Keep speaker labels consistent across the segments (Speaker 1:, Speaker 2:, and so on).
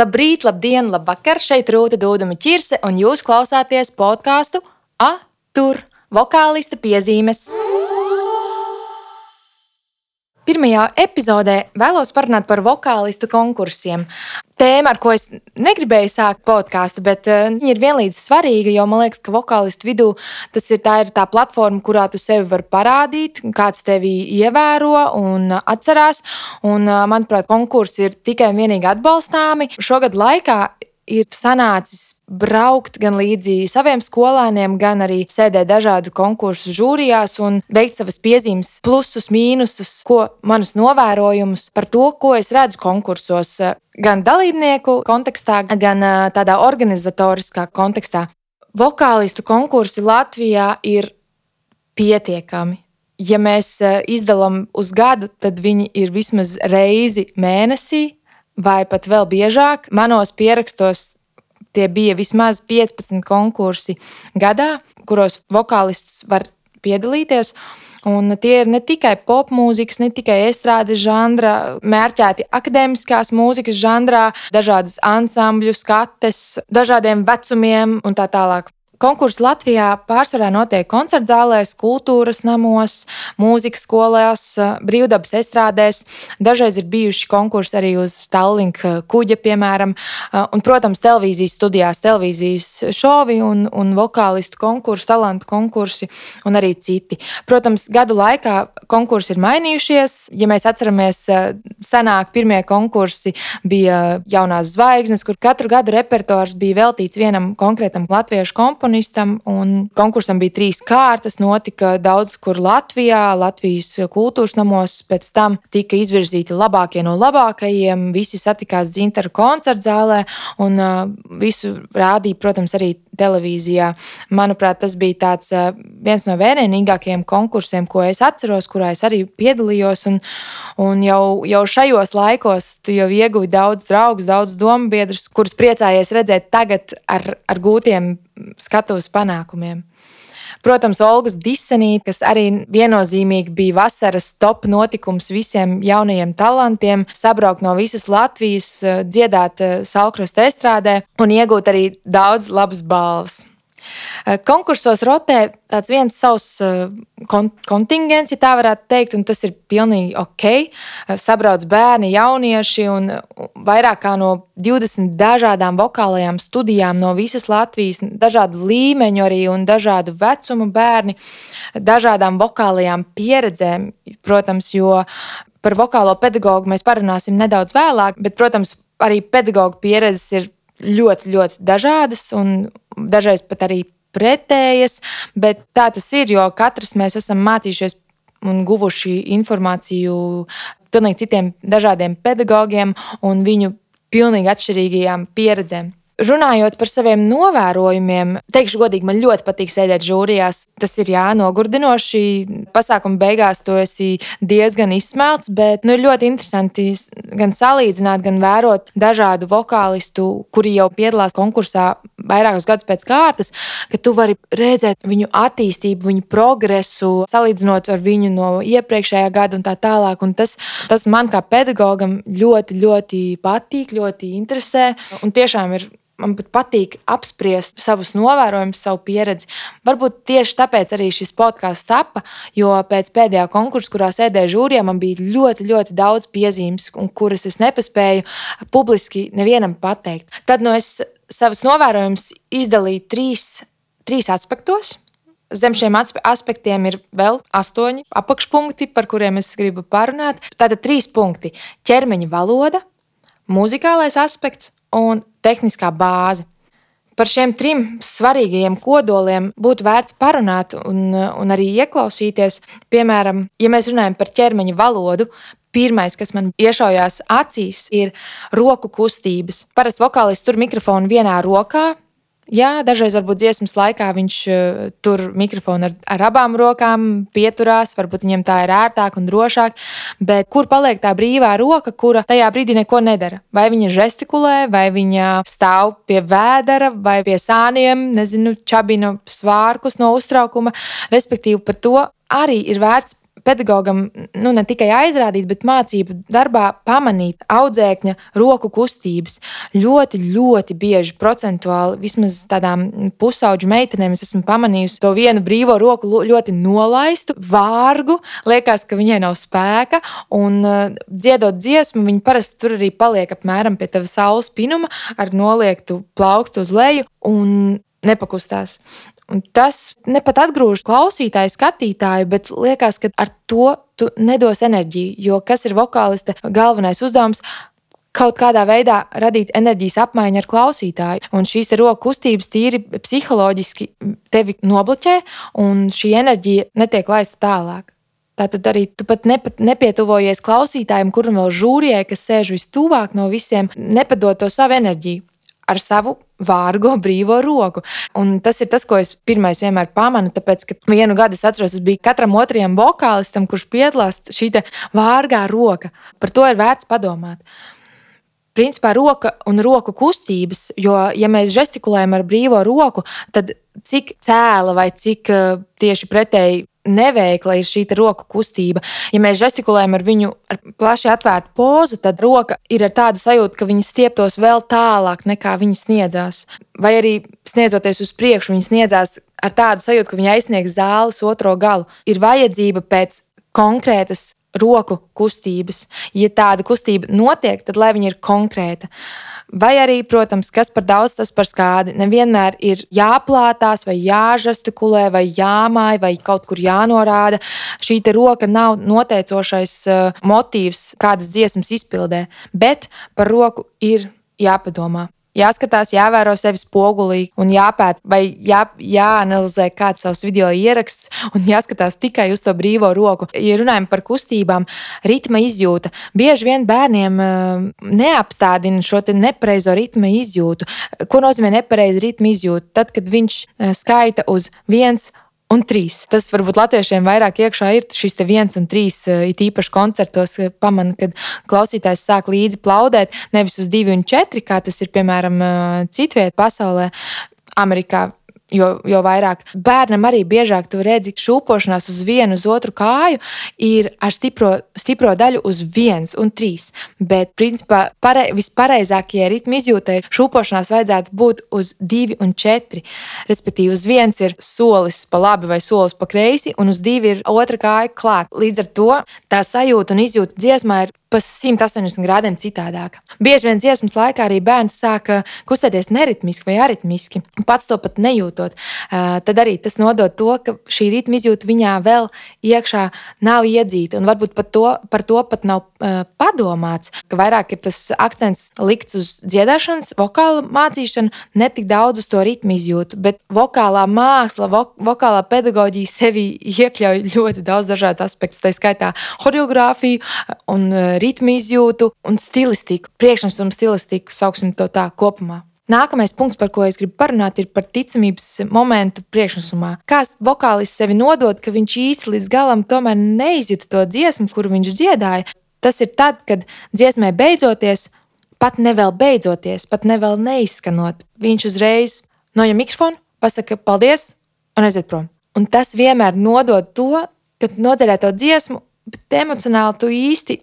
Speaker 1: Labrīt, labdien, labvakar! Šeit Rūta Dūdama Čirse, un jūs klausāties podkāstu A, tur vokālista piezīmes. Pirmajā epizodē vēlos parunāt par vokālistu konkursiem. Tēma, ar ko es negribēju sākt podkāstu, bet uh, viņa ir vienlīdz svarīga, jo man liekas, ka vokālistu vidū tas ir tā, ir tā platforma, kurā tu sevi vari parādīt, kāds tevi ievēro un atcerās. Un, uh, manuprāt, konkursi ir tikai un vienīgi atbalstāmi. Šogad laikā ir sanācis braukt gan līdzi saviem skolēniem, gan arī sēdēt dažādu konkursu žūrijās un veikt savas piezīmes, plusus, mīnusus, ko manus novērojumus par to, ko es redzu konkursos, gan dalībnieku kontekstā, gan tādā organizatoriskā kontekstā. Vokālistu konkursi Latvijā ir pietiekami. Ja mēs izdalām uz gadu, tad viņi ir vismaz reizi mēnesī, vai pat vēl biežāk. Manos pierakstos tie bija vismaz 15 konkursi gadā, kuros vokālists var piedalīties. Un tie ir ne tikai popmūzikas, ne tikai estrādes žanra, mērķēti akadēmiskās mūzikas žanrā, dažādas ansambļu skates, dažādiem vecumiem un tā tālāk. Konkursi Latvijā pārsvarā notiek koncertzālēs, kultūras namos, mūzikas skolās, brīvdabas estrādēs. Dažreiz ir bijuši konkursi arī uz Stallinga kuģa, piemēram, un, protams, televīzijas studijās, televīzijas šovi un, un vokālistu konkursi, talantu konkursi un arī citi. Protams, gadu laikā konkursi ir mainījušies. Ja mēs atceramies, senāk pirmie konkursi bija jaunās zvaigznes, kur katru gadu repertuārs bija veltīts vienam konkrētam latviešu komponentam komponistam. Konkursam bija trīs kārtas. Notika daudz kur Latvijā, Latvijas kultūras namos. Pēc tam tika izvirzīti labākie no labākajiem. Visi satikās Zintra koncerta zālē un uh, visu rādīja, protams, arī televīzijā. Manuprāt, tas bija tāds, uh, viens no vērienīgākajiem konkursiem, ko es atceros, kurā es arī piedalījos. Un, un jau, jau šajos laikos tu jau ieguvi daudz draugus, daudz domu biedrus, kurus priecājies redzēt tagad ar, ar gūtiem skatuves panākumiem. Protams, Olgas Disenīte, kas arī viennozīmīgi bija vasaras top notikums visiem jaunajiem talantiem, sabraukt no visas Latvijas, dziedāt Salkrusta estrādē un iegūt arī daudz labas balvas. Eh, konkursos rotē tāds viens savs eh, kontingents, ja tā varētu teikt, un tas ir pilnīgi ok. Eh, sabrauc bērni, jaunieši un vairāk kā no 20 dažādām vokālajām studijām no visas Latvijas, dažādu līmeņu arī un dažādu vecumu bērni, dažādām vokālajām pieredzēm, protams, jo par vokālo pedagogu mēs parunāsim nedaudz vēlāk, bet, protams, arī pedagoģa pieredzes ir ļoti, ļoti dažādas un dažreiz pat arī pretējas, bet tā tas ir, jo katrs mēs esam mācījušies un guvuši informāciju pilnīgi citiem dažādiem pedagogiem un viņu pilnīgi atšķirīgajām pieredzēm. Runājot par saviem novērojumiem, teikšu godīgi, man ļoti patīk sēdēt žūrijās. Tas ir jā, nogurdinoši. Pasākuma beigās tu esi diezgan izsmelts, bet nu, ir ļoti interesanti gan salīdzināt, gan vērot dažādu vokālistu, kuri jau piedalās konkursā vairākus gadus pēc kārtas, ka tu vari redzēt viņu attīstību, viņu progresu, salīdzinot ar viņu no iepriekšējā gada un tā tālāk. Un tas, tas man kā pedagogam ļoti, ļoti patīk, ļoti interesē. Un tiešām ir man patīk apspriest savus novērojumus, savu pieredzi. Varbūt tieši tāpēc arī šis podkāsts sapa, jo pēc pēdējā konkursa, kurā sēdēju žūrijā, man bija ļoti, ļoti daudz piezīmes, kuras es nepaspēju publiski nevienam pateikt. Tad no es savus novērojumus izdalīju trīs, trīs aspektos. Zem šiem aspektiem ir vēl astoņi apakšpunkti, par kuriem es gribu parunāt. Tātad trīs punkti - ķermeņa valoda, muzikālais aspekts un tehniskā bāze. Par šiem trim svarīgajiem kodoliem būtu vērts parunāt un, un arī ieklausīties. Piemēram, ja mēs runājam par ķermeņa valodu, Pirmais, kas man iešaujās acīs, ir roku kustības. Parasti vokālists tur mikrofonu vienā rokā, Jā, dažreiz varbūt dziesmas laikā viņš uh, tur mikrofonu ar, ar abām rokām pieturās, varbūt viņam tā ir ērtāk un drošāk. Bet kur paliek tā brīvā roka, kura tajā brīdī neko nedara? Vai viņa žestikulē, vai viņa stāv pie vēdera, vai pie sāniem, nezinu, čabina svārkus no uztraukuma. Respektīvi, par to arī ir vērts pedagogam nu, ne tikai aizrādīt, bet mācību darbā pamanīt audzēkņa roku kustības. Ļoti, ļoti bieži procentuāli, vismaz tādām pusauģu meitenēm, es esmu pamanījusi to vienu brīvo roku ļoti nolaistu, vārgu. Liekas, ka viņai nav spēka, un uh, dziedot dziesmu, viņa parasti tur arī paliek apmēram pie tava saules pinuma ar noliektu plaukstu uz leju. Un nepakustās. Un tas ne pat atgrūž klausītāju, skatītāju, bet liekas, ka ar to tu nedos enerģiju. Jo kas ir vokālista galvenais uzdevums? Kaut kādā veidā radīt enerģijas apmaiņu ar klausītāju. Un šīs roku kustības tīri psiholoģiski tevi nobloķē, un šī enerģija netiek laista tālāk. Tātad arī tu pat nepat, nepietuvojies klausītājiem, kuram vēl žūrijai, kas sēž vistuvāk no visiem, nepadod to savu enerģiju ar savu vārgo, brīvo roku. Un tas ir tas, ko es pirmais vienmēr pamanu. Tāpēc, ka vienu gadu es atceros, tas bija katram otrajam vokālistam, kurš piedalās šī vārgā roka. Par to ir vērts padomāt. Principā roka un roku kustības, jo, ja mēs gestikulējam ar brīvo roku, tad cik cēla vai cik uh, tieši pretēji neveikla ir šī roku kustība. Ja mēs gestikulējam ar viņu ar plaši atvērtu pozu, tad roka ir ar tādu sajūtu, ka viņa stieptos vēl tālāk nekā viņa sniedzās. Vai arī sniedzoties uz priekšu, viņa sniedzās ar tādu sajūtu, ka viņa aizsniegs zāles otro galu. Ir vajadzība pēc konkrētas roku kustības. Ja tāda kustība notiek, tad lai viņa ir konkrēta. Vai arī, protams, kas par daudz, tas par skādi. Nevienmēr ir jāplātās, vai jāžastikulē, vai jāmāj, vai kaut kur jānorāda. Šī roka nav noteicošais uh, motīvs kādas dziesmas izpildē, bet par roku ir jāpadomā. Jāskatās, jāvēro sevi spogulī un jāpēta, vai jā, jāanalizē kāds savs video ieraksts un jāskatās tikai uz to brīvo roku. Ja runājam par kustībām, ritma izjūta. Bieži vien bērniem uh, neapstādina šo nepareizo ritma izjūtu. Ko nozīmē nepareiza ritma izjūta? Tad, kad viņš uh, skaita uz viens un trīs. Tas varbūt latviešiem vairāk iekšā ir šis viens un trīs, eh, it īpaši koncertos, eh, pamana, kad klausītājs sāk līdzi plaudēt, nevis uz divi un četri, kā tas ir piemēram eh, citvietā pasaulē. Amerikā jo, jo vairāk bērnam arī biežāk tu redzi, šūpošanās uz vienu, uz otru kāju ir ar stipro, stipro daļu uz viens un trīs. Bet, principā, pare, vispareizākajai ritmu izjūtai šūpošanās vajadzētu būt uz divi un četri. Respektīvi, uz viens ir solis pa labi vai solis pa kreisi, un uz divi ir otra kāja klāt. Līdz ar to tā sajūta un izjūta dziesmā ir pa 180 grādiem citādāk. Bieži vien dziesmas laikā arī bērns sāk kustēties neritmiski vai aritmiski, pats to pat nejūtot. Tad arī tas nodod to, ka šī ritma izjūta viņā vēl iekšā nav iedzīta, un varbūt par to, par to pat nav padomāts. Vairāk ir tas akcents likts uz dziedāšanas, vokāla mācīšanu, ne tik daudz uz to ritmu izjūtu, bet vokālā māksla, vo, vokālā pedagoģija sevi iekļauj ļoti daudz dažādu aspektu, tā skaitā choreogrāfiju un ritmu izjūtu un stilistiku, priekšnesumu stilistiku, sauksim to tā kopumā. Nākamais punkts, par ko es gribu parunāt, ir par ticamības momentu priekšnesumā. Kā vokālists sevi nodod, ka viņš īsti līdz galam tomēr neizjūta to dziesmu, kuru viņš dziedāja. Tas ir tad, kad dziesmai beidzoties, pat ne vēl beidzoties, pat ne vēl neizskanot, viņš uzreiz noņem mikrofonu, pasaka paldies un aiziet prom. Un tas vienmēr nodod to, ka nodzirdēto dziesmu, bet emocionāli tu īsti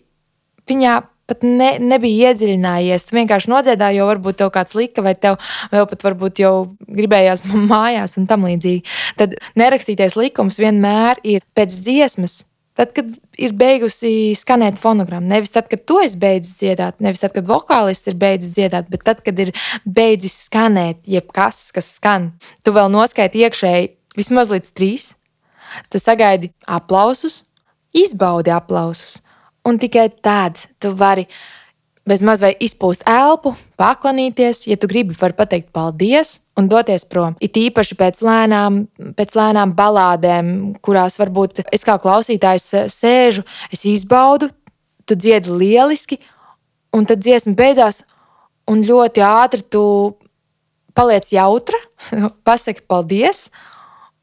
Speaker 1: viņā pat ne, nebija iedziļinājies. Tu vienkārši nodziedāji, jo varbūt tev kāds lika, vai tev vēl pat varbūt jau gribējās mājās un tam līdzīgi. Tad nerakstītais likums vienmēr ir pēc dziesmas. Tad, kad ir beigusi skanēt fonogramma, nevis tad, kad to es beidzu dziedāt, nevis tad, kad vokālists ir beidzis dziedāt, bet tad, kad ir beidzis skanēt, jebkas, kas skan, tu vēl noskaiti iekšēji vismaz līdz trīs. Tu sagaidi aplausus, izbaudi aplausus un tikai tad tu vari bez maz vai izpūst elpu, paklanīties, ja tu gribi, var pateikt paldies un doties prom. It īpaši pēc lēnām, pēc lēnām balādēm, kurās varbūt es kā klausītājs sēžu, es izbaudu, tu dziedi lieliski, un tad dziesma beidzās, un ļoti ātri tu paliec jautra, pasaki paldies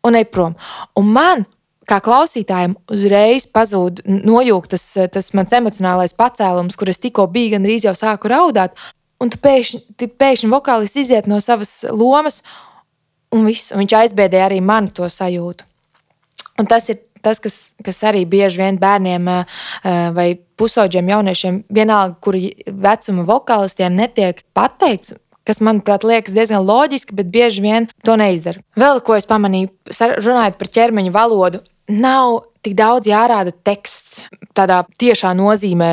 Speaker 1: un ej prom. Un man kā klausītājiem uzreiz pazūd nojūgt tas, tas mans emocionālais pacēlums, kur es tikko biju gandrīz jau sāku raudāt. Un tu pēkšņi, pēkšņi vokālists iziet no savas lomas, un, viss, un viņš aizbēdēja arī mani to sajūtu. Un tas ir tas, kas, kas arī bieži vien bērniem vai pusauģiem jauniešiem, vienalga, kuri vecuma vokālistiem netiek pateikts, kas, manuprāt, liekas diezgan loģiski, bet bieži vien to neizdara. Vēl ko es pamanīju, runājot par ķermeņa valodu, nav tik daudz jārāda teksts. Tādā tiešā nozīmē,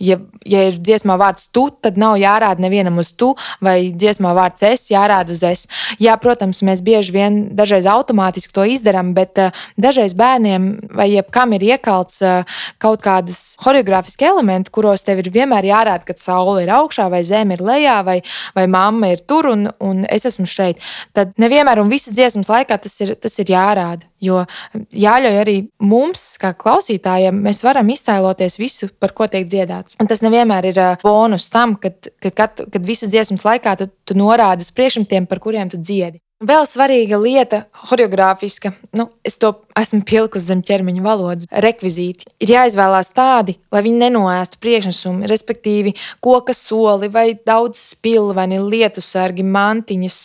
Speaker 1: ja, ja ir dziesmā vārds tu, tad nav jārāda nevienam uz tu, vai dziesmā vārds es, jārāda uz es. Jā, protams, mēs bieži vien dažreiz automātiski to izdarām, bet uh, dažreiz bērniem vai jebkam ir iekalts uh, kaut kādas choreogrāfiski elementi, kuros tev ir vienmēr jārāda, ka saule ir augšā, vai zeme ir lejā, vai, vai mamma ir tur un, un es esmu šeit. Tad nevienmēr un visas dziesmas laikā tas ir, tas ir jārāda. Jo jāļauj arī mums, kā klausītājiem, mēs varam iztēloties visu, par ko tiek dziedāts. Un tas nevienmēr ir bonus tam, kad, kad, kad, kad visas dziesmas laikā tu, tu norādi uz priekšmetiem, par kuriem tu dziedi. Vēl svarīga lieta, choreogrāfiska, nu, es to esmu pielikusi zem ķermeņa valodas, rekvizīti. Ir jāizvēlās tādi, lai viņi nenoēstu priekšnesumu, respektīvi, koka soli vai daudz spilveni, lietu sargi, mantiņas.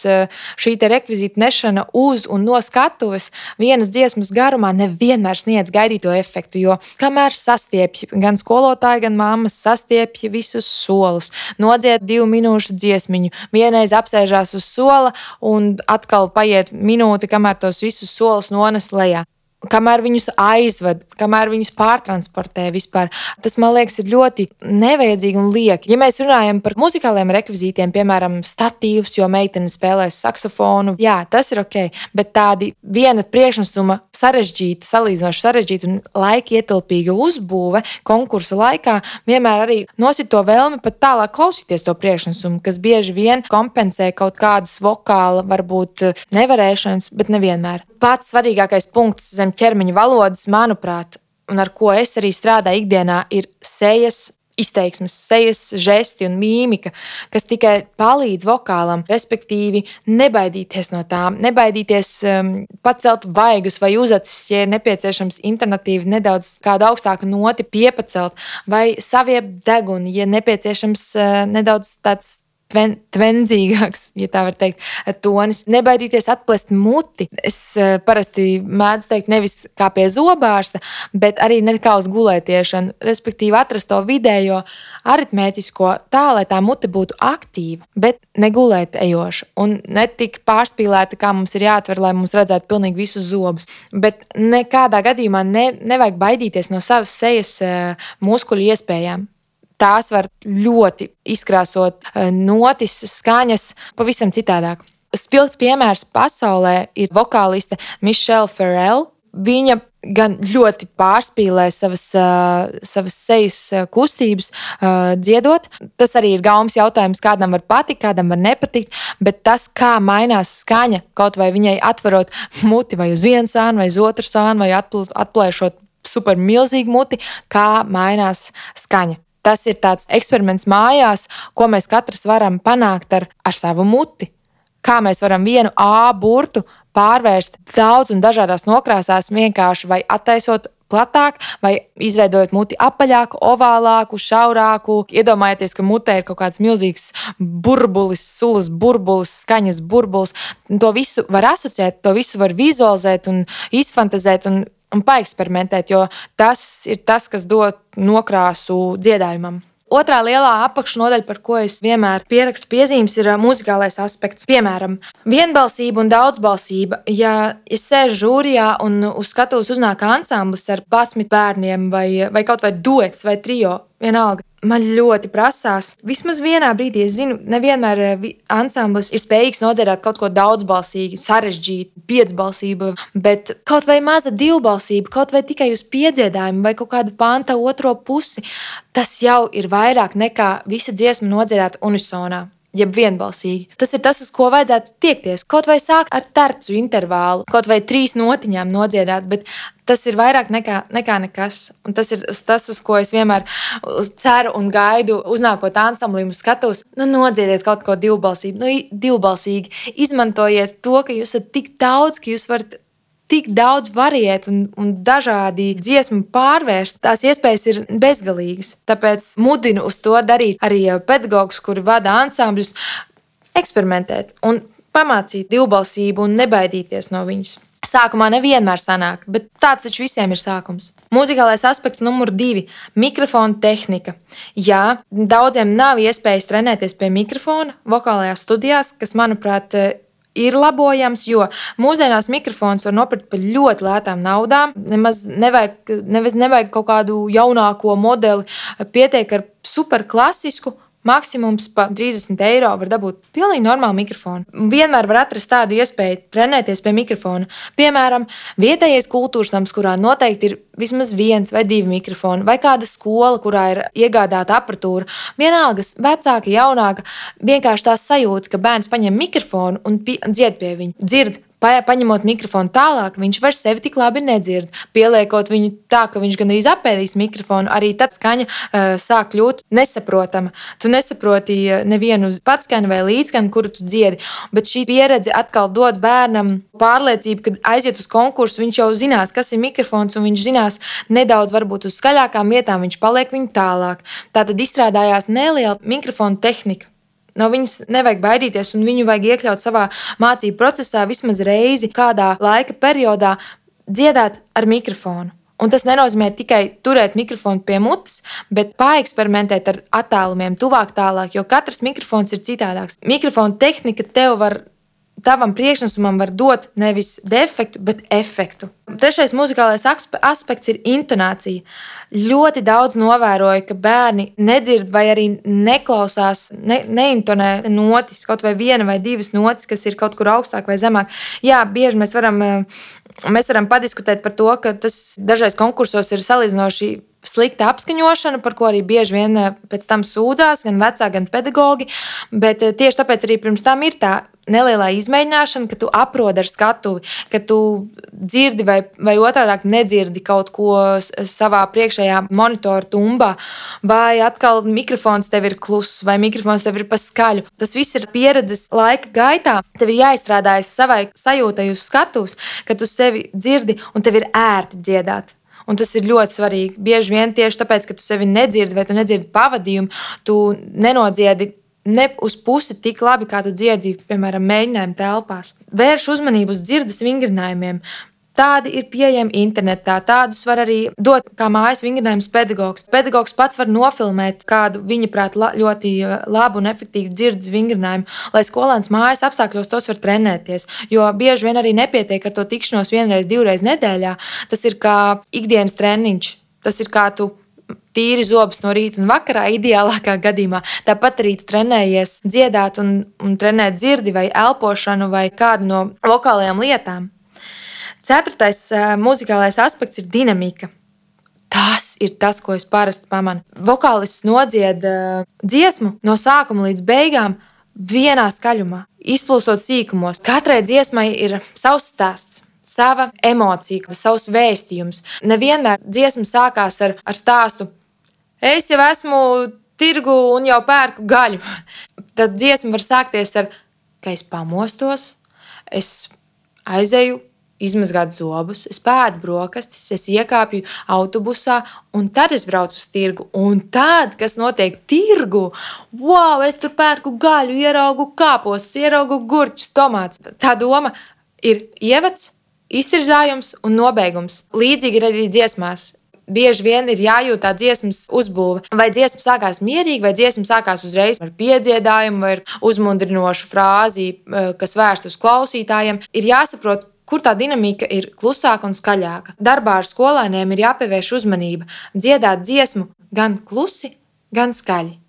Speaker 1: Šī rekvizīta nešana uz un no skatuves vienas dziesmas garumā nevienmēr sniedz gaidīto efektu, jo kamēr sastiepj gan skolotāji, gan mammas sastiepj visus solus, nodzied divu minūšu dziesmiņu, vienreiz apsēžās uz sola un atkal paiet minūte, kamēr tos visus solus nones lejā kamēr viņus aizved, kamēr viņus pārtransportē vispār. Tas man liekas, ir ļoti nevajadzīgi un lieki. Ja mēs runājam par muzikāliem rekvizītiem, piemēram, statīvs, jo meitene spēlēs saksofonu, jā, tas ir ok, bet tādi viena priekšnesuma sarežģīta, salīdzinoši sarežģīta un laika ietilpīga uzbūve konkursa laikā vienmēr arī nosit to vēlmi pat tālāk klausīties to priekšnesumu, kas bieži vien kompensē kaut kādas vokāla, varbūt nevarēšanas, bet nevienmēr. Pats svarīgākais punkts zem ķermeņa valodas, manuprāt, un ar ko es arī strādāju ikdienā, ir sejas izteiksmes, sejas žesti un mīmika, kas tikai palīdz vokālam, respektīvi, nebaidīties no tām, nebaidīties um, pacelt vaigus vai uzacis, ja ir nepieciešams alternatīvi nedaudz kādu augstāku noti piepacelt, vai saviept degunu, ja nepieciešams uh, nedaudz tāds tven, tvendzīgāks, ja tā var teikt, tonis. Nebaidīties atplest muti. Es uh, parasti mēdzu teikt, nevis kā pie zobārsta, bet arī ne kā uz gulētiešanu, respektīvi atrast to vidējo aritmētisko tā, lai tā mute būtu aktīva, bet ne gulēt ejoša un ne tik pārspīlēta, kā mums ir jāatver, lai mums redzētu pilnīgi visus zobus. Bet nekādā gadījumā ne, nevajag baidīties no savas sejas uh, muskuļu iespējām tās var ļoti izkrāsot eh, notis, skaņas pavisam citādāk. Spilgts piemērs pasaulē ir vokāliste Michelle Ferrell. Viņa gan ļoti pārspīlē savas, uh, savas sejas kustības, uh, dziedot. Tas arī ir gaumas jautājums, kādam var patikt, kādam var nepatikt. Bet tas, kā mainās skaņa, kaut vai viņai atverot muti vai uz vienu sānu, vai uz otru sānu, vai atplēšot super milzīgu muti, kā mainās skaņa. Tas ir tāds eksperiments mājās, ko mēs katrs varam panākt ar, ar savu muti. Kā mēs varam vienu A burtu pārvērst daudz un dažādās nokrāsās, vienkārši vai attaisot platāk, vai izveidojot muti apaļāku, ovālāku, šaurāku. Iedomājieties, ka mutē ir kaut kāds milzīgs burbulis, sulas burbulis, skaņas burbulis. To visu var asociēt, to visu var vizualizēt un izfantazēt. Un un paeksperimentēt, jo tas ir tas, kas dod nokrāsu dziedājumam. Otrā lielā apakšnodaļa, par ko es vienmēr pierakstu piezīmes, ir muzikālais aspekts. Piemēram, vienbalsība un daudzbalsība. Ja es sēžu žūrijā un uz skatuves uznāk ansamblis ar 11 bērniem, vai, vai kaut vai duets vai trijo, vienalga, man ļoti prasās. Vismaz vienā brīdī es zinu, nevienmēr eh, ansamblis ir spējīgs nodzirdēt kaut ko daudzbalsīgu, sarežģītu, piecbalsību, bet kaut vai maza divbalsība, kaut vai tikai uz piedziedājumu vai kaut kādu panta otro pusi, tas jau ir vairāk nekā visa dziesma nodzirdēta unisonā jeb vienbalsīgi. Tas ir tas, uz ko vajadzētu tiekties. Kaut vai sākt ar tercu intervālu, kaut vai trīs notiņām nodziedāt, bet tas ir vairāk nekā, nekā nekas. Un tas ir tas, uz ko es vienmēr ceru un gaidu, uznākot ansamblim, skatos. Nu, nodziediet kaut ko divbalsīgi, nu, divbalsīgi. Izmantojiet to, ka jūs esat tik daudz, ka jūs varat tik daudz variēt un, un dažādi dziesmu pārvērst, tās iespējas ir bezgalīgas. Tāpēc mudinu uz to darīt arī pedagogus, kuri vada ansambļus, eksperimentēt un pamācīt divbalsību un nebaidīties no viņas. Sākumā nevienmēr sanāk, bet tāds taču visiem ir sākums. Mūzikālais aspekts numur divi - mikrofona tehnika. Jā, daudziem nav iespējas trenēties pie mikrofona vokālajās studijās, kas, manuprāt, ir labojams, jo mūsdienās mikrofons var nopirkt par ļoti lētām naudām. Nemaz nevajag, nevajag, nevajag kaut kādu jaunāko modeli, pietiek ar superklasisku Maksimums par 30 eiro var dabūt pilnīgi normālu mikrofonu. Vienmēr var atrast tādu iespēju trenēties pie mikrofona. Piemēram, vietējais kultūras nams, kurā noteikti ir vismaz viens vai divi mikrofoni, vai kāda skola, kurā ir iegādāta apatūra. Vienalga, vecāka, jaunāka, vienkārši tā sajūta, ka bērns paņem mikrofonu un dzied pie viņa. Dzird paņemot mikrofonu tālāk, viņš vairs sevi tik labi nedzird. Pieliekot viņu tā, ka viņš gan arī apēdīs mikrofonu, arī tad skaņa uh, sāk kļūt nesaprotama. Tu nesaproti nevienu patskanu vai līdzskanu, kuru tu dziedi. Bet šī pieredze atkal dod bērnam pārliecību, ka aiziet uz konkursu, viņš jau zinās, kas ir mikrofons, un viņš zinās nedaudz varbūt uz skaļākām vietām, viņš paliek viņu tālāk. Tā tad izstrādājās neliela mikrofona tehnika. No viņas nevajag baidīties, un viņu vajag iekļaut savā mācību procesā vismaz reizi, kādā laika periodā dziedāt ar mikrofonu. Un tas nenozīmē tikai turēt mikrofonu pie mutes, bet pāreksperimentēt ar attālumiem, tuvāk tālāk, jo katrs mikrofons ir citādāks. Mikrofona tehnika tev var tavam priekšnesumam var dot nevis defektu, bet efektu. Trešais muzikālais aspekts ir intonācija. Ļoti daudz novēroju, ka bērni nedzird vai arī neklausās, ne, neintonē notis, kaut vai viena vai divas notis, kas ir kaut kur augstāk vai zemāk. Jā, bieži mēs varam, mēs varam padiskutēt par to, ka tas dažreiz konkursos ir salīdzinoši slikta apskaņošana, par ko arī bieži vien pēc tam sūdzās gan vecāki, gan pedagogi. Bet tieši tāpēc arī pirms tam ir tā nelielā izmēģināšana, ka tu aprodi ar skatuvi, ka tu dzirdi vai, vai otrādi nedzirdi kaut ko savā priekšējā monitora tumbā, vai atkal mikrofons tev ir kluss, vai mikrofons tev ir pa skaļu. Tas viss ir pieredzes laika gaitā. Tev ir jāizstrādājas savai sajūtai uz skatuves, ka tu sevi dzirdi un tev ir ērti dziedāt. Un tas ir ļoti svarīgi. Bieži vien tieši tāpēc, ka tu sevi nedzirdi vai tu nedzirdi pavadījumu, tu nenodziedi ne uz pusi tik labi, kā tu dziedi, piemēram, mēģinājuma telpās. Vērš uzmanību uz dzirdes vingrinājumiem. Tādi ir pieejami internetā. Tādus var arī dot kā mājas vingrinājums pedagogs. Pedagogs pats var nofilmēt kādu viņa prāt ļoti uh, labu un efektīvu dzirdes vingrinājumu, lai skolēns mājas apstākļos tos var trenēties. Jo bieži vien arī nepietiek ar to tikšanos vienreiz, divreiz nedēļā. Tas ir kā ikdienas treniņš. Tas ir kā tu tīri zobus no rīta un vakarā, ideālākā gadījumā. Tāpat arī tu trenējies dziedāt un, un trenēt dzirdi vai elpošanu vai kādu no vokālajām lietām. Ceturtais uh, muzikālais aspekts ir dinamika. Tas ir tas, ko es parasti pamanu. Vokālists nodzied uh, dziesmu no sākuma līdz beigām vienā skaļumā, izplūstot sīkumos. Katrai dziesmai ir savs stāsts sava emocija, savs vēstījums. Nevienmēr dziesma sākās ar, ar stāstu, es jau esmu tirgu un jau pērku gaļu. Tad dziesma var sākties ar, ka es pamostos, es aizēju. Izmazgāt zobus, es pēdu brokastis, es iekāpju autobusā, un tad es braucu uz tirgu. Un tad, kas notiek tirgu, wow, es tur pērku gaļu, ieraugu kāpos, ieraugu gurķus, tomātus. Tā doma ir ievads, iztirzājums un nobeigums. Līdzīgi ir arī dziesmās. Bieži vien ir jājūt tā dziesmas uzbūve. Vai dziesma sākās mierīgi, vai dziesma sākās uzreiz ar piedziedājumu, vai ar uzmundrinošu frāzi, eh, kas vērsta uz klausītājiem. Ir jāsaprot, kur tā dinamika ir klusāka un skaļāka. Darbā ar skolēniem ir jāpievērš uzmanība, dziedāt dziesmu gan klusi, gan skaļi.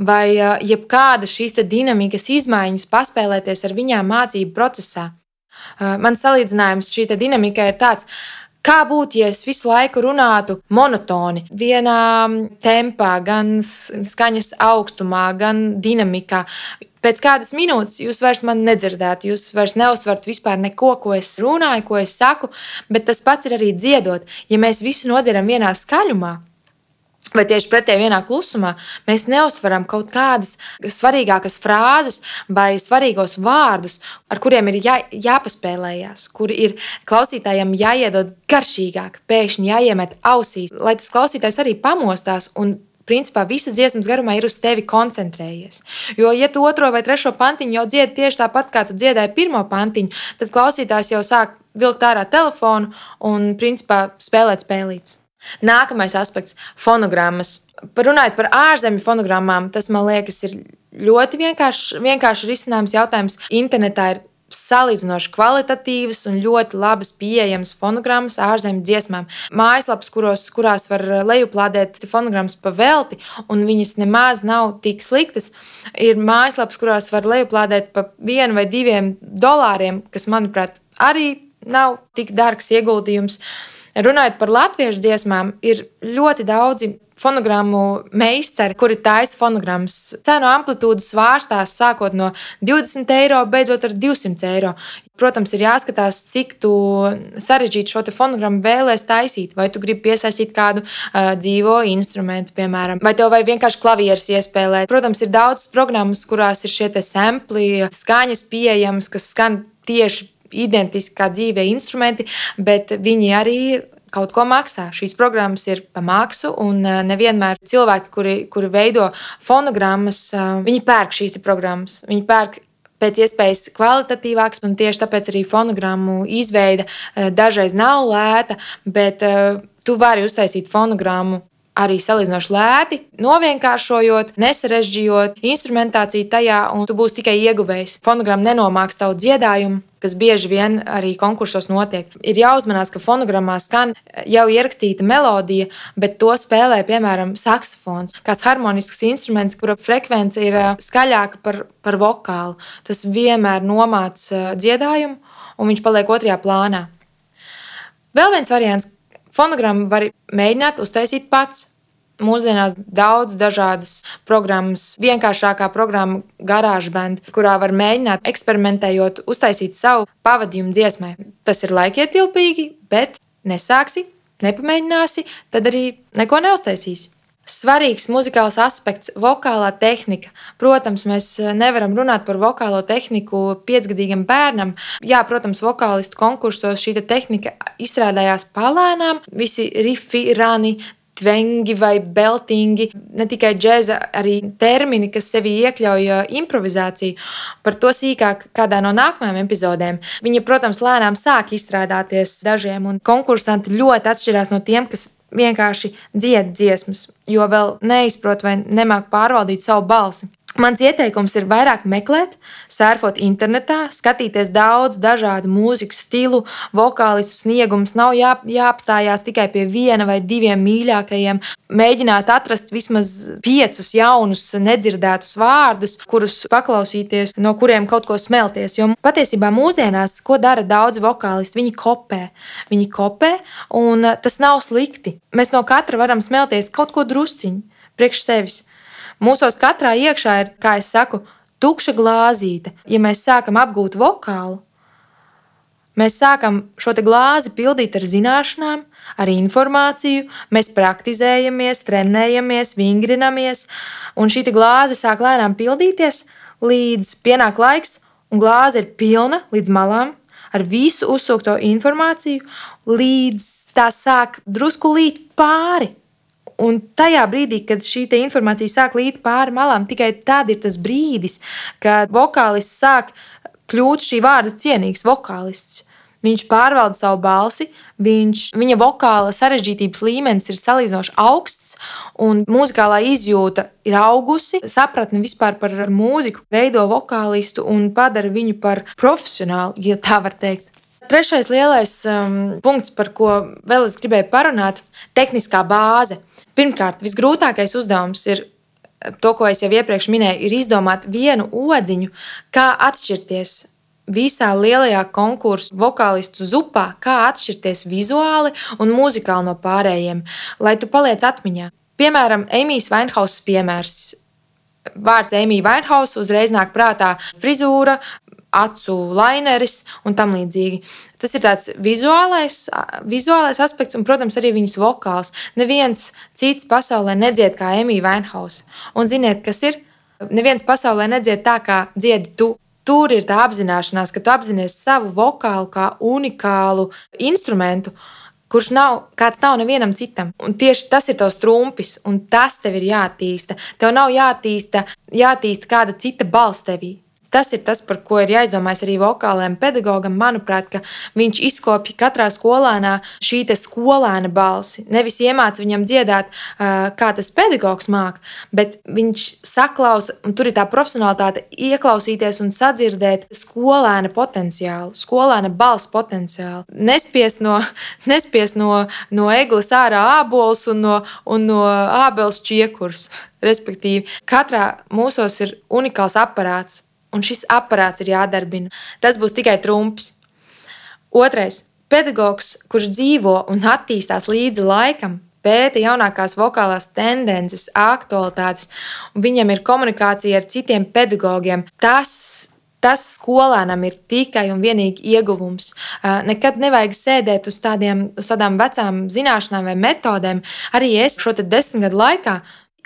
Speaker 1: Vai jebkāda šīs dinamikas izmaiņas paspēlēties ar viņām mācību procesā. Mans salīdzinājums šī dinamika ir tāds. Kā būtu, ja es visu laiku runātu monotoni, vienā tempā, gan skaņas augstumā, gan dinamikā? Pēc kādas minūtes jūs vairs mani nedzirdat, jūs vairs neuzsverat vispār neko, ko es runāju, ko es saku, bet tas pats ir arī dziedot. Ja mēs visu nodzirdam vienā skaļumā, Vai tieši pretēji vienā klusumā mēs neustveram kaut kādas svarīgākas frāzes vai svarīgos vārdus, ar kuriem ir jā, jāpaspēlējas, kuri ir klausītājiem jāiedod garšīgāk, pēkšņi jāiemet ausīs, lai tas klausītājs arī pamostās un principā visas dziesmas garumā ir uz tevi koncentrējies. Jo, ja tu otro vai trešo pantiņu jau dziedi tieši tāpat, kā tu dziedāji pirmo pantiņu, tad klausītājs jau sāk vilkt ārā telefonu un principā spēlēt spēlītas. Nākamais aspekts - fonogrammas. Runājot par ārzemju fonogrammām, tas man liekas, ir ļoti vienkāršs vienkārši risinājums jautājums. Internetā ir salīdzinoši kvalitatīvas un ļoti labas pieejamas fonogrammas ārzemju dziesmām. Mājaslapas, kuros, kurās var lejuplādēt fonogrammas pa velti, un viņas nemaz nav tik sliktas. Ir mājaslapas, kurās var lejuplādēt pa vienu vai diviem dolāriem, kas, manuprāt, arī nav tik dārgs ieguldījums. Runājot par latviešu dziesmām, ir ļoti daudzi fonogrammu meistari, kuri taisa fonogrammas. Cenu amplitūda svārstās sākot no 20 eiro, beidzot ar 200 eiro. Protams, ir jāskatās, cik sarežģītu šo fonogrammu vēlēs taisīt. Vai tu gribi piesaistīt kādu uh, dzīvo instrumentu, piemēram, vai tev vajag vienkārši klavierus iespēlēt. Protams, ir daudz programmas, kurās ir šie sampli, skaņas pieejamas, kas skan tieši identiski kā dzīvē instrumenti, bet viņi arī kaut ko maksā. Šīs programmas ir pa maksu, un eh, nevienmēr cilvēki, kuri, kuri veido fonogrammas, eh, viņi pērk šīs programmas. Viņi pērk pēc iespējas kvalitatīvāks, un tieši tāpēc arī fonogrammu izveide eh, dažreiz nav lēta, bet tu vari uztaisīt fonogrammu arī salīdzinoši lēti, novienkāršojot, nesarežģījot instrumentāciju tajā, un tu būsi tikai ieguvējs. Fonogramma nenomāks tavu dziedājumu. Kas bieži vien arī konkursos notiek. Ir jāuzmanās, ka fonogrammā skan jau ierakstīta melodija, bet to spēlē piemēram saksofons, kāds harmonisks instruments, kura frekvence ir skaļāka par, par vokālu. Tas vienmēr nomāca dziedājumu, un viņš paliek otrajā plānā. Vēl viens variants, Fonogrammu var mēģināt uztaisīt pats. Mūsdienās daudz dažādas programmas, vienkāršākā programma, garāža band, kurā var mēģināt eksperimentējot, uztaisīt savu pavadījumu dziesmai. Tas ir laikietilpīgi, bet nesāksi, nepamēģināsi, tad arī neko neuztaisīsi. Svarīgs muzikāls aspekts - vokālā tehnika. Protams, mēs eh, nevaram runāt par vokālo tehniku piecgadīgam bērnam. Jā, protams, vokālistu konkursos šī te tehnika izstrādājās palēnām. Visi rifi, rani, tvengi vai beltingi, ne tikai džēza, arī termini, kas sevī iekļauj eh, improvizāciju. Par to sīkāk kādā no nākamajām epizodēm. Viņa, protams, lēnām sāk izstrādāties dažiem, un konkursanti ļoti atšķirās no tiem, kas vienkārši dzied dziesmas, jo vēl neizprot vai nemāk pārvaldīt savu balsi. Mans ieteikums ir vairāk meklēt, surfot internetā, skatīties daudz dažādu mūzikas stilu, vokālistu sniegumus. Nav jā, jāapstājās tikai pie viena vai diviem mīļākajiem. Mēģināt atrast vismaz piecus jaunus, nedzirdētus vārdus, kurus paklausīties, no kuriem kaut ko smelties. Jo patiesībā mūsdienās, ko dara daudzi vokālisti, viņi kopē. Viņi kopē, un tas nav slikti. Mēs no katra varam smelties kaut ko drusciņu priekš sevis. Mūsos katrā iekšā ir, kā jau saku, tukša glāzīte. Ja mēs sākam apgūt vokālu, mēs sākam šo glāzi pildīt ar zināšanām, ar informāciju, mēs praktizējamies, trenējamies, vingrinamies, un šī glāze sāk lēnām pildīties, līdz pienāk laiks, un glāze ir pilna līdz malām ar visu uzsūkto informāciju, līdz tā sāk drusku līt pāri. Un tajā brīdī, kad šī informācija sāk līt pāri malām, tikai tad ir tas brīdis, kad vokālists sāk kļūt šī vārda cienīgs vokālists. Viņš pārvalda savu balsi, viņš, viņa vokāla sarežģītības līmenis ir salīdzinoši augsts, un mūzikālā izjūta ir augusi. Sapratne vispār par mūziku veido vokālistu un padara viņu par profesionālu, ja tā var teikt. Trešais lielais um, punkts, par ko vēl es gribēju parunāt, ir tehniskā bāze. Pirmkārt, visgrūtākais uzdevums ir to, ko es jau iepriekš minēju, ir izdomāt vienu odziņu, kā atšķirties visā lielajā konkursu vokālistu zupā, kā atšķirties vizuāli un muzikāli no pārējiem, lai tu paliec atmiņā. Piemēram, Emīļas Vainhausas piemērs. Vārds Emīļa Vainhausa uzreiz nāk prātā frizūra, acu laineris un tam līdzīgi. Tas ir tāds vizuālais, vizuālais aspekts, un, protams, arī viņas vokāls. Neviens cits pasaulē nedzied kā Emīļa Vainhausa. Un ziniet, kas ir? Neviens pasaulē nedzied tā, kā dziedi tu. Tur ir tā apzināšanās, ka tu apzinājies savu vokālu kā unikālu instrumentu, kurš nav, kāds nav nevienam citam. Un tieši tas ir tavs trumpis, un tas tev ir jāattīsta. Tev nav jāattīsta, jāattīsta kāda cita balss tevī Tas ir tas, par ko ir jāizdomājas arī vokālajam pedagogam. Manuprāt, ka viņš izkopja katrā skolēnā šī skolēna balsi. Nevis iemāca viņam dziedāt, kā tas pedagogs māca, bet viņš saklausa, un tur ir tā profesionālitāte, ieklausīties un sadzirdēt skolēna potenciālu, skolēna balss potenciālu. Nespiest no, nespiest no, no eglis ārā ābolus un no, un no ābeles čiekurs. Respektīvi, katrā mūsos ir unikāls aparāts un šis aparāts ir jādarbina. Tas būs tikai trumps. Otrais - pedagogs, kurš dzīvo un attīstās līdzi laikam, pēta jaunākās vokālās tendences, aktualitātes, un viņam ir komunikācija ar citiem pedagogiem. Tas Tas skolēnam ir tikai un vienīgi ieguvums. Nekad nevajag sēdēt uz, tādiem, uz tādām vecām zināšanām vai metodēm. Arī es šo desmit gadu laikā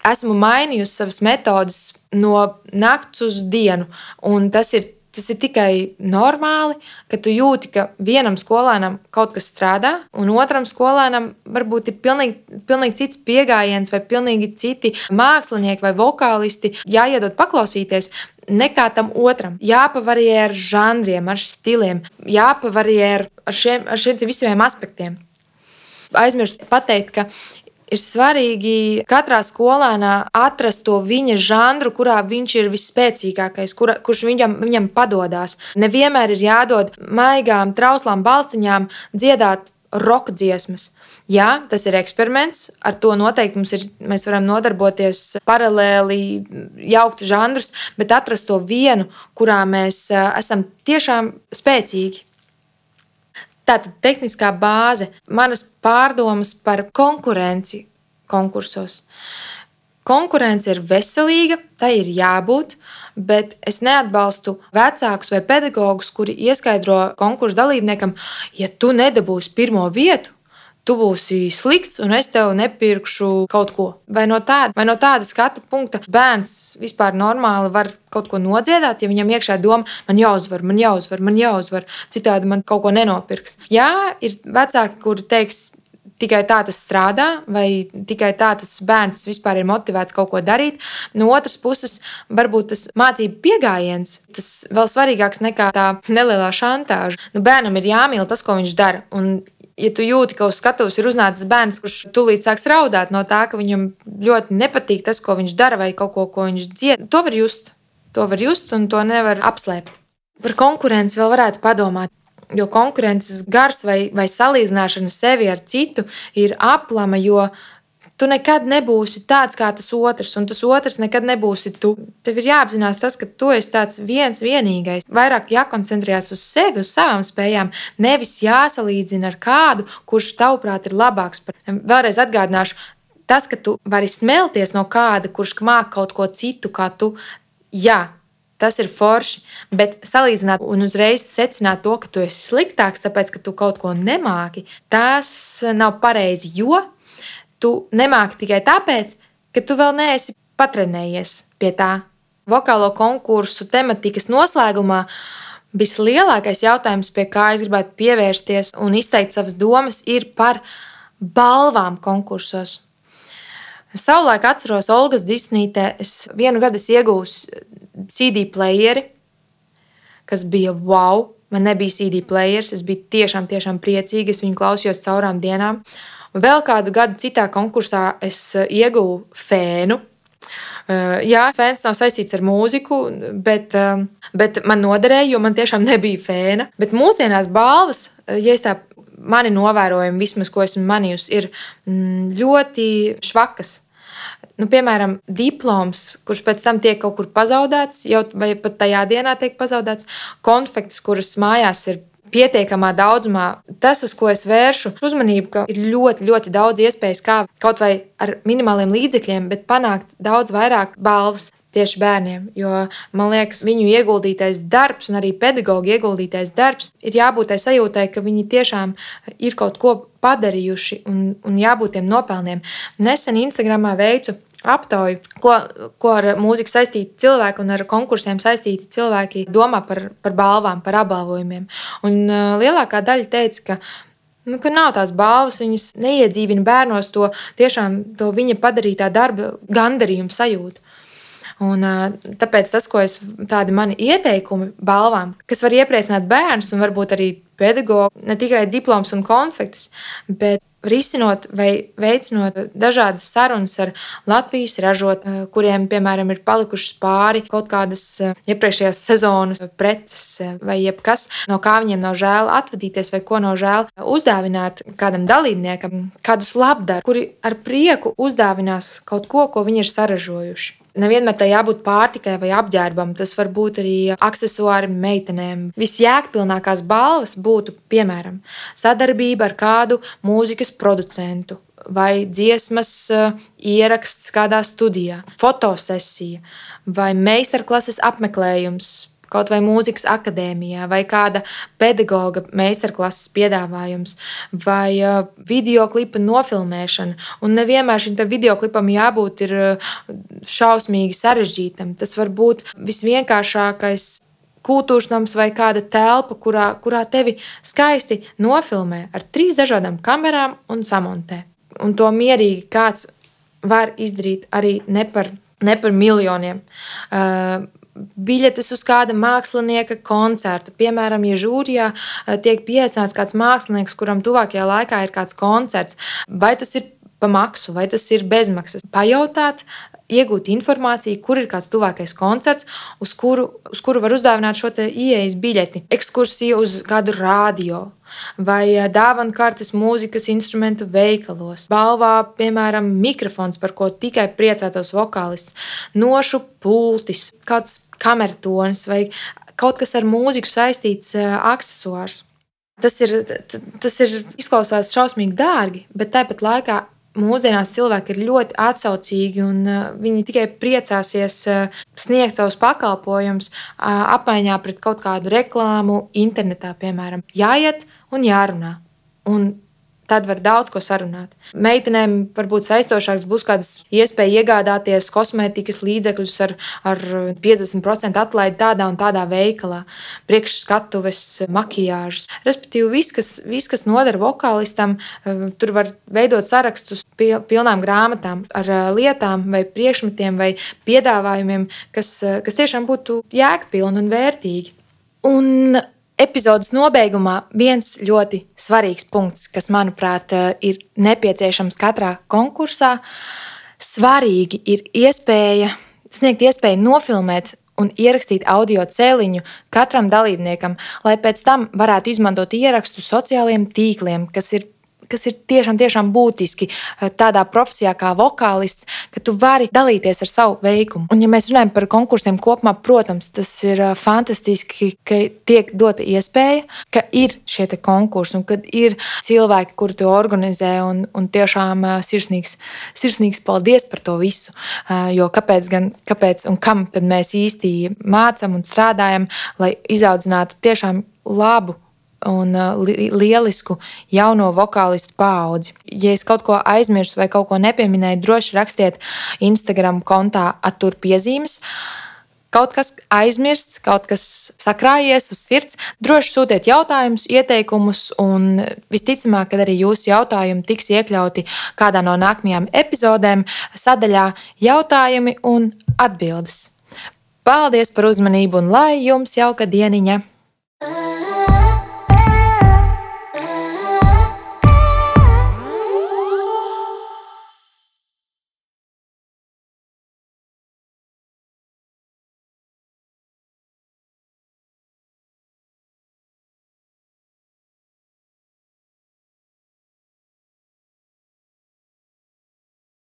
Speaker 1: esmu mainījusi savas metodes no nakts uz dienu. Tas ir, tas ir tikai normāli, ka tu jūti, ka vienam skolēnam kaut kas strādā, un otram skolēnam varbūt ir pilnīgi, pilnīgi cits pieejams, vai pilnīgi citi mākslinieki vai vokālisti jāiedod paklausīties. Nekā tam otram. Jāpavarie ar žanriem, ar stiliem, jāpavarie ar šiem, ar šiem visiem aspektiem aizmirst pateikt, ka ir svarīgi katrā skolēnā atrast to viņa žanru, kurā viņš ir visspēcīgākais, kura, kurš viņam, viņam padodas. Nevienmēr ir jādod maigām, trauslām balstiņām dziedāt roka dziesmas. Jā, tas ir eksperiments. Ar to noteikti mums ir, mēs varam nodarboties paralēli, jaukt žanrus, bet atrast to vienu, kurā mēs esam tiešām spēcīgi. Tātad tehniskā bāze, manas pārdomas par konkurenci konkursos. Konkurence ir veselīga, tai ir jābūt, bet es neatbalstu vecākus vai pedagogus, kuri ieskaidro konkursu dalībniekam, ja tu nedabūsi pirmo vietu, tu būsi slikts un es tev nepirkšu kaut ko. Vai no tāda, vai no tāda skatu punkta bērns vispār normāli var kaut ko nodziedāt, ja viņam iekšā ir doma, man jāuzvar, man jāuzvar, man jāuzvar, citādi man kaut ko nenopirks. Jā, ir vecāki, kuri teiks, tikai tā tas strādā, vai tikai tā tas bērns vispār ir motivēts kaut ko darīt. No otras puses, varbūt tas mācību pieejams, tas vēl svarīgāks nekā tā nelielā šantāža. Nu, bērnam ir jāmīl tas, ko viņš dara. Un ja tu jūti, ka uz skatuves ir uznācis bērns, kurš tūlīt sāks raudāt no tā, ka viņam ļoti nepatīk tas, ko viņš dara, vai kaut ko, ko viņš dzied, to var just. To var just un to nevar apslēpt. Par konkurenci vēl varētu padomāt. Jo konkurences gars vai, vai salīdzināšana sevi ar citu ir aplama, jo tu nekad nebūsi tāds kā tas otrs, un tas otrs nekad nebūsi tu. Tev ir jāapzinās tas, ka tu esi tāds viens, vienīgais. Vairāk jākoncentrējas uz sevi, uz savām spējām, nevis jāsalīdzina ar kādu, kurš tavuprāt ir labāks. Vēlreiz atgādināšu, tas, ka tu vari smelties no kāda, kurš māca kaut ko citu kā tu. Jā, Tas ir forši, bet salīdzināt un uzreiz secināt to, ka tu esi sliktāks, tāpēc ka tu kaut ko nemāki, tas nav pareizi. Jo tu nemāki tikai tāpēc, ka tu vēl neesi patrenējies pie tā. Vokālo konkursu tematikas noslēgumā vislielākais jautājums, pie kā es gribētu pievērsties un izteikt savas domas, ir par balvām konkursos. Savulaik atceros Olgas Disnītē, es vienu gadu iegūstu CD playeri, kas bija wow. Man nebija CD players, es biju tiešām, tiešām priecīga. Es viņu klausījos caurām dienām. Vēl kādu gadu citā konkursā es eh, ieguvu fēnu. Eh, jā, fēns nav saistīts ar mūziku, bet, eh, bet man noderēja, jo man tiešām nebija fēna. Bet mūsdienās balvas, ja es tā mani novērojumi, vismaz ko esmu manījusi, ir mm, ļoti švakas. Nu, piemēram, diploms, kurš pēc tam tiek kaut kur pazaudēts, jau vai pat tajā dienā tiek pazaudēts, konfekts, kuras mājās ir pietiekamā daudzumā. Tas, uz ko es vēršu uzmanību, ka ir ļoti, ļoti daudz iespējas, kā kaut vai ar minimāliem līdzekļiem, bet panākt daudz vairāk balvas tieši bērniem. Jo man liekas, viņu ieguldītais darbs un arī pedagoģa ieguldītais darbs ir jābūt tai sajūtai, ka viņi tiešām ir kaut ko padarījuši un, un jābūt tiem nopelniem. Nesen Instagramā veicu aptauju, ko, ko ar mūziku saistīti cilvēki un ar konkursiem saistīti cilvēki domā par, par balvām, par apbalvojumiem. Un uh, lielākā daļa teica, ka Nu, ka nav tās balvas, viņas neiedzīvina bērnos to tiešām to viņa padarītā darba gandarījumu sajūtu. Un, tāpēc tas, ko es tādi mani ieteikumi balvām, kas var iepriecināt bērnus un varbūt arī pedagogu, ne tikai diploms un konfekts, bet risinot vai veicinot dažādas sarunas ar Latvijas ražotājiem, kuriem, piemēram, ir palikušas pāri kaut kādas eh, iepriekšējās sezonas preces eh, vai jebkas, no kā viņiem nav žēl atvadīties vai ko nav žēl uzdāvināt kādam dalībniekam, kādus labdaru, kuri ar prieku uzdāvinās kaut ko, ko viņi ir saražojuši. Nevienmēr tai jābūt pārtikai vai apģērbam, tas var būt arī accessori meitenēm. Visjēgpilnākās balvas būtu, piemēram, sadarbība ar kādu mūzikas producentu vai dziesmas uh, ieraksts kādā studijā, fotosesija vai meistarklases apmeklējums kaut vai mūzikas akadēmijā, vai kāda pedagoga meistarklases piedāvājums, vai video klipa nofilmēšana. Un nevienmēr šim video klipam jābūt šausmīgi sarežģītam. Tas var būt visvienkāršākais kultūras nams vai kāda telpa, kurā, kurā tevi skaisti nofilmē ar trīs dažādām kamerām un samontē. Un to mierīgi kāds var izdarīt arī ne par, ne par miljoniem. Uh, biļetes uz kāda mākslinieka koncerta. Piemēram, ja žūrijā eh, tiek pieaicināts kāds mākslinieks, kuram tuvākajā laikā ir kāds koncerts, vai tas ir pa maksu, vai tas ir bezmaksas. Pajautāt, iegūt informāciju, kur ir kāds tuvākais koncerts, uz kuru, uz kuru var uzdāvināt šo ieejas biļeti, ekskursiju uz kādu radio vai eh, dāvana kartes mūzikas instrumentu veikalos. Balvā, piemēram, mikrofons, par ko tikai priecātos vokālists, nošu pultis, kāds kamertonis vai kaut kas ar mūziku saistīts uh, accessors. Tas ir, tas ir izklausās šausmīgi dārgi, bet tāpat laikā mūsdienās cilvēki ir ļoti atsaucīgi un uh, viņi tikai priecāsies uh, sniegt savus pakalpojumus apmaiņā pret kaut kādu reklāmu internetā, piemēram. Jāiet un jārunā. Un tad var daudz ko sarunāt. Meitenēm varbūt saistošāks būs kādas iespēja iegādāties kosmētikas līdzekļus ar, ar 50% atlaidi tādā un tādā veikalā, priekšskatuves, makiāžas. Respektīvi, viss, kas, viss, kas noder vokālistam, eh, tur var veidot sarakstus pilnām grāmatām ar eh, lietām vai priekšmetiem vai piedāvājumiem, kas, eh, kas tiešām būtu jēgpilni un vērtīgi. Un Epizodes nobeigumā viens ļoti svarīgs punkts, kas, manuprāt, eh, ir nepieciešams katrā konkursā. Svarīgi ir iespēja sniegt iespēju nofilmēt un ierakstīt audio cēliņu katram dalībniekam, lai pēc tam varētu izmantot ierakstu sociālajiem tīkliem, kas ir kas ir tiešām, tiešām būtiski eh, tādā profesijā kā vokālists, ka tu vari dalīties ar savu veikumu. Un, ja mēs runājam par konkursiem kopumā, protams, tas ir eh, fantastiski, ka tiek dota iespēja, ka ir šie konkursi un kad ir cilvēki, kuri to organizē. Un, un tiešām eh, sirsnīgs, sirsnīgs paldies par to visu. Jo kāpēc, gan, kāpēc un kam mēs īsti mācām un strādājam, lai izaudzinātu tiešām labu un uh, li lielisku jauno vokālistu paudzi. Ja es kaut ko aizmirsu vai kaut ko nepieminēju, droši rakstiet Instagram kontā attur piezīmes. Kaut kas aizmirsts, kaut kas sakrājies uz sirds, droši sūtiet jautājumus, ieteikumus, un visticamāk, ka arī jūsu jautājumi tiks iekļauti kādā no nākamajām epizodēm, sadaļā jautājumi un atbildes. Paldies par uzmanību un lai jums jauka dieniņa!